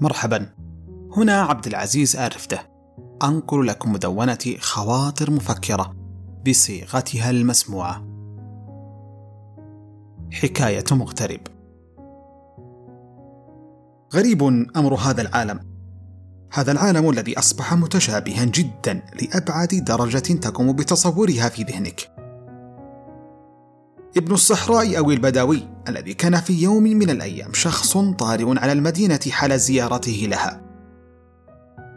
مرحبا. هنا عبد العزيز آرفده أنقل لكم مدونة خواطر مفكرة بصيغتها المسموعة. حكاية مغترب. غريب أمر هذا العالم. هذا العالم الذي أصبح متشابها جدا لأبعد درجة تقوم بتصورها في ذهنك. ابن الصحراء أو البدوي الذي كان في يوم من الأيام شخص طارئ على المدينة حال زيارته لها.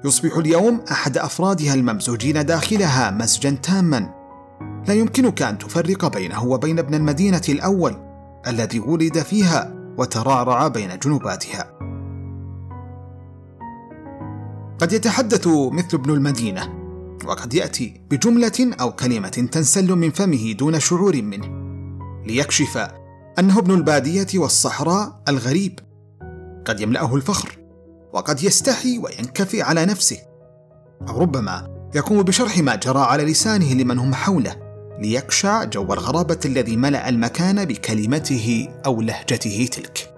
يصبح اليوم أحد أفرادها الممزوجين داخلها مزجا تاما. لا يمكنك أن تفرق بينه وبين ابن المدينة الأول الذي ولد فيها وترعرع بين جنوباتها. قد يتحدث مثل ابن المدينة وقد يأتي بجملة أو كلمة تنسل من فمه دون شعور منه. ليكشف أنه ابن البادية والصحراء الغريب. قد يملأه الفخر وقد يستحي وينكفي على نفسه أو ربما يقوم بشرح ما جرى على لسانه لمن هم حوله ليكشع جو الغرابة الذي ملأ المكان بكلمته أو لهجته تلك.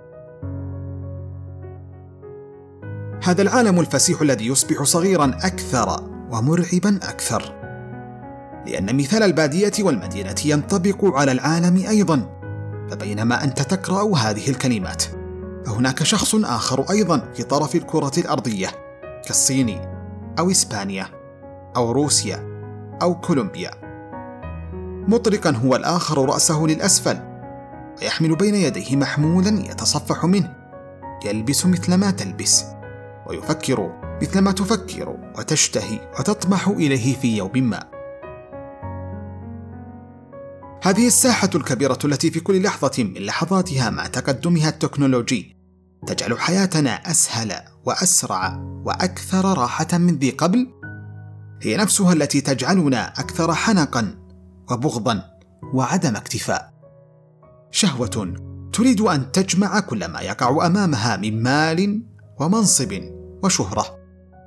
هذا العالم الفسيح الذي يصبح صغيرا أكثر ومرعبا أكثر. لأن مثال البادية والمدينة ينطبق على العالم أيضا فبينما أنت تقرأ هذه الكلمات فهناك شخص آخر أيضا في طرف الكرة الأرضية كالصين أو إسبانيا أو روسيا أو كولومبيا. مطرقا هو الآخر رأسه للأسفل ويحمل بين يديه محمولا يتصفح منه يلبس مثل ما تلبس ويفكر مثل ما تفكر وتشتهي وتطمح إليه في يوم ما. هذه الساحة الكبيرة التي في كل لحظة من لحظاتها مع تقدمها التكنولوجي تجعل حياتنا أسهل وأسرع وأكثر راحة من ذي قبل؟ هي نفسها التي تجعلنا أكثر حنقا وبغضا وعدم اكتفاء. شهوة تريد أن تجمع كل ما يقع أمامها من مال ومنصب وشهرة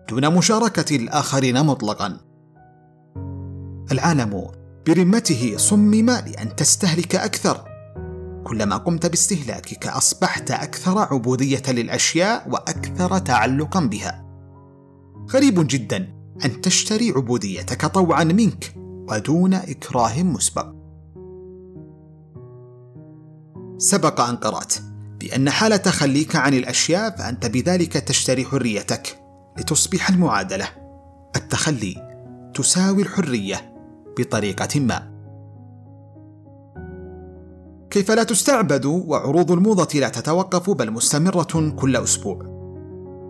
دون مشاركة الآخرين مطلقا. العالم برمته صمم لأن تستهلك أكثر. كلما قمت باستهلاكك أصبحت أكثر عبودية للأشياء وأكثر تعلقا بها. غريب جدا أن تشتري عبوديتك طوعا منك ودون إكراه مسبق. سبق أن قرأت بأن حال تخليك عن الأشياء فأنت بذلك تشتري حريتك لتصبح المعادلة. التخلي تساوي الحريه بطريقة ما. كيف لا تستعبد وعروض الموضة لا تتوقف بل مستمرة كل أسبوع.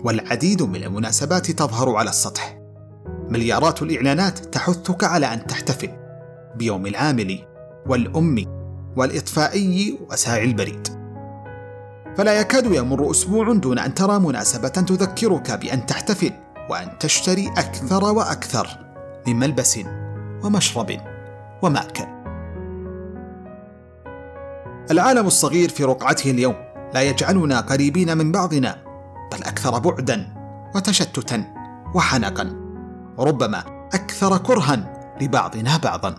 والعديد من المناسبات تظهر على السطح. مليارات الإعلانات تحثك على أن تحتفل بيوم العامل والأم والإطفائي وساعي البريد. فلا يكاد يمر أسبوع دون أن ترى مناسبة تذكرك بأن تحتفل وأن تشتري أكثر وأكثر من ملبس ومشرب ومأكل. العالم الصغير في رقعته اليوم لا يجعلنا قريبين من بعضنا بل أكثر بعدا وتشتتا وحنقا وربما أكثر كرها لبعضنا بعضا.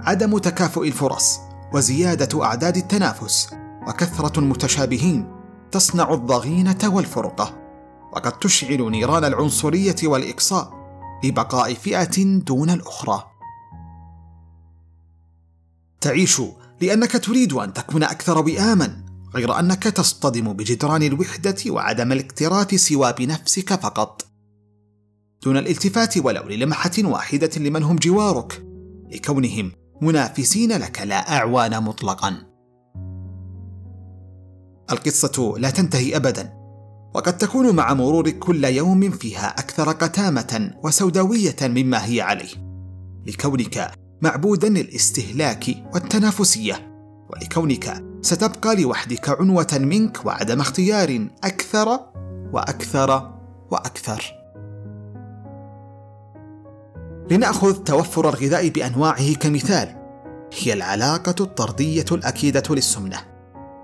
عدم تكافؤ الفرص وزيادة أعداد التنافس وكثرة المتشابهين تصنع الضغينة والفرقة وقد تشعل نيران العنصرية والإقصاء لبقاء فئة دون الأخرى. تعيش لأنك تريد أن تكون أكثر وئاما غير أنك تصطدم بجدران الوحدة وعدم الاكتراث سوى بنفسك فقط. دون الالتفات ولو للمحة واحدة لمن هم جوارك. لكونهم منافسين لك لا أعوان مطلقا. القصة لا تنتهي ابدا. وقد تكون مع مرور كل يوم فيها أكثر قتامة وسوداوية مما هي عليه. لكونك معبودا للاستهلاك والتنافسية ولكونك ستبقى لوحدك عنوة منك وعدم اختيار أكثر وأكثر وأكثر. لنأخذ توفر الغذاء بأنواعه كمثال هي العلاقة الطردية الأكيدة للسمنة.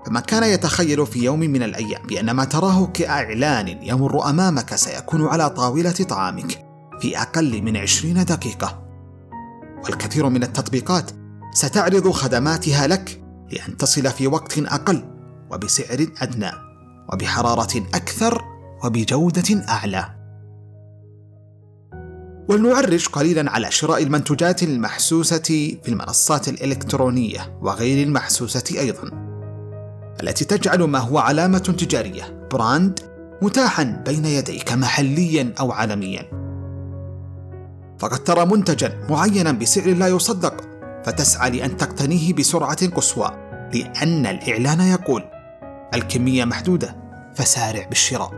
فمن كان يتخيل في يوم من الأيام بأن ما تراه كإعلان يمر أمامك سيكون على طاولة طعامك في أقل من عشرين دقيقة والكثير من التطبيقات ستعرض خدماتها لك لأن تصل في وقت أقل وبسعر أدنى وبحرارة أكثر وبجودة أعلى. ولنعرج قليلا على شراء المنتوجات المحسوسة في المنصات الإلكترونية وغير المحسوسة أيضا التي تجعل ما هو علامة تجارية براند متاحا بين يديك محليا أو عالميا. فقد ترى منتجا معينا بسعر لا يصدق فتسعى لأن تقتنيه بسرعة قصوى لأن الإعلان يقول الكمية محدودة فسارع بالشراء.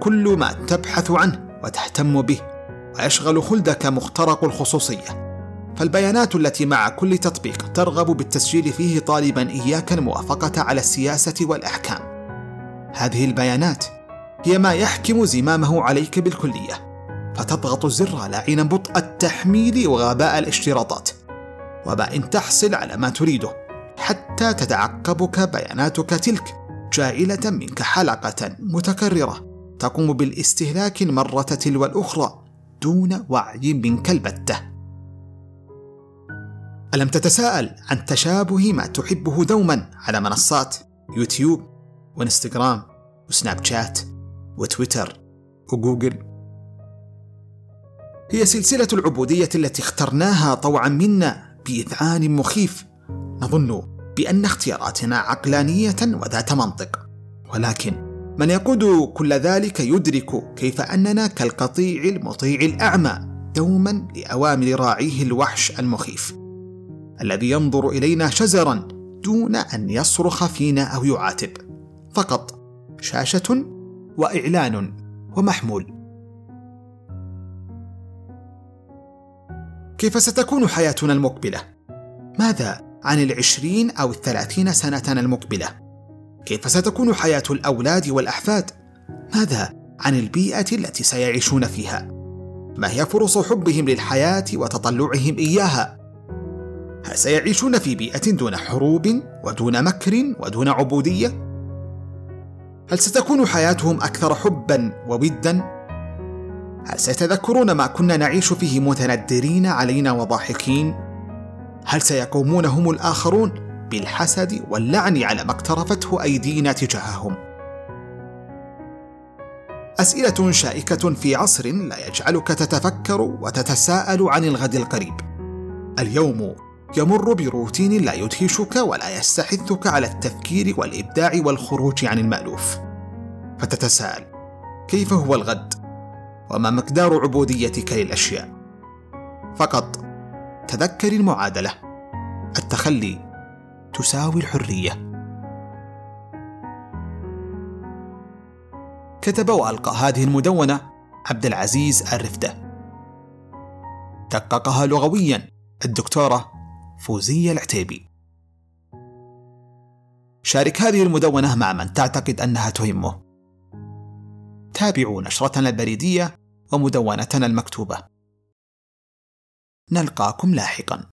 كل ما تبحث عنه وتهتم به ويشغل خلدك مخترق الخصوصية. فالبيانات التي مع كل تطبيق ترغب بالتسجيل فيه طالبا اياك الموافقه على السياسة والأحكام هذه البيانات هي ما يحكم زمامه عليك بالكلية فتضغط الزر لاعنا بطء التحميل وغباء الاشتراطات وما إن تحصل على ما تريده حتى تتعقبك بياناتك تلك جاعله منك حلقة متكررة تقوم بالاستهلاك المرة تلو الأخرى دون وعي منك البتة. ألم تتساءل عن تشابه ما تحبه دوما على منصات يوتيوب وإنستغرام وسناب شات وتويتر وجوجل؟ هي سلسلة العبودية التي اخترناها طوعا منا بإذعان مخيف نظن بأن اختياراتنا عقلانية وذات منطق ولكن من يقود كل ذلك يدرك كيف أننا كالقطيع المطيع الأعمى دوما لأوامر راعيه الوحش المخيف الذي ينظر إلينا شزرا دون أن يصرخ فينا أو يعاتب. فقط شاشة وإعلان ومحمول. كيف ستكون حياتنا المقبلة؟ ماذا عن العشرين أو الثلاثين سنه المقبلة؟ كيف ستكون حياة الأولاد والأحفاد؟ ماذا عن البيئة التي سيعيشون فيها؟ ما هي فرص حبهم للحياة وتطلعهم إياها؟ سيعيشون في بيئة دون حروب ودون مكر ودون عبودية؟ هل ستكون حياتهم أكثر حبا وودا؟ هل سيتذكرون ما كنا نعيش فيه متندرين علينا وضاحكين؟ هل سيقومون هم الآخرون بالحسد واللعن على ما اقترفته أيدينا تجاههم؟ أسئلة شائكة في عصر لا يجعلك تتفكر وتتساءل عن الغد القريب. اليوم يمر بروتين لا يدهشك ولا يستحثك على التفكير والإبداع والخروج عن المألوف. فتتساءل كيف هو الغد؟ وما مقدار عبوديتك للأشياء؟ فقط تذكر المعادلة. التخلي تساوي الحرية. كتب وألقى هذه المدونة عبد العزيز الرفدة. دققها لغويا الدكتورة فوزية العتيبي. شارك هذه المدونة مع من تعتقد أنها تهمه. تابعوا نشرتنا البريدية ومدونتنا المكتوبة. نلقاكم لاحقا.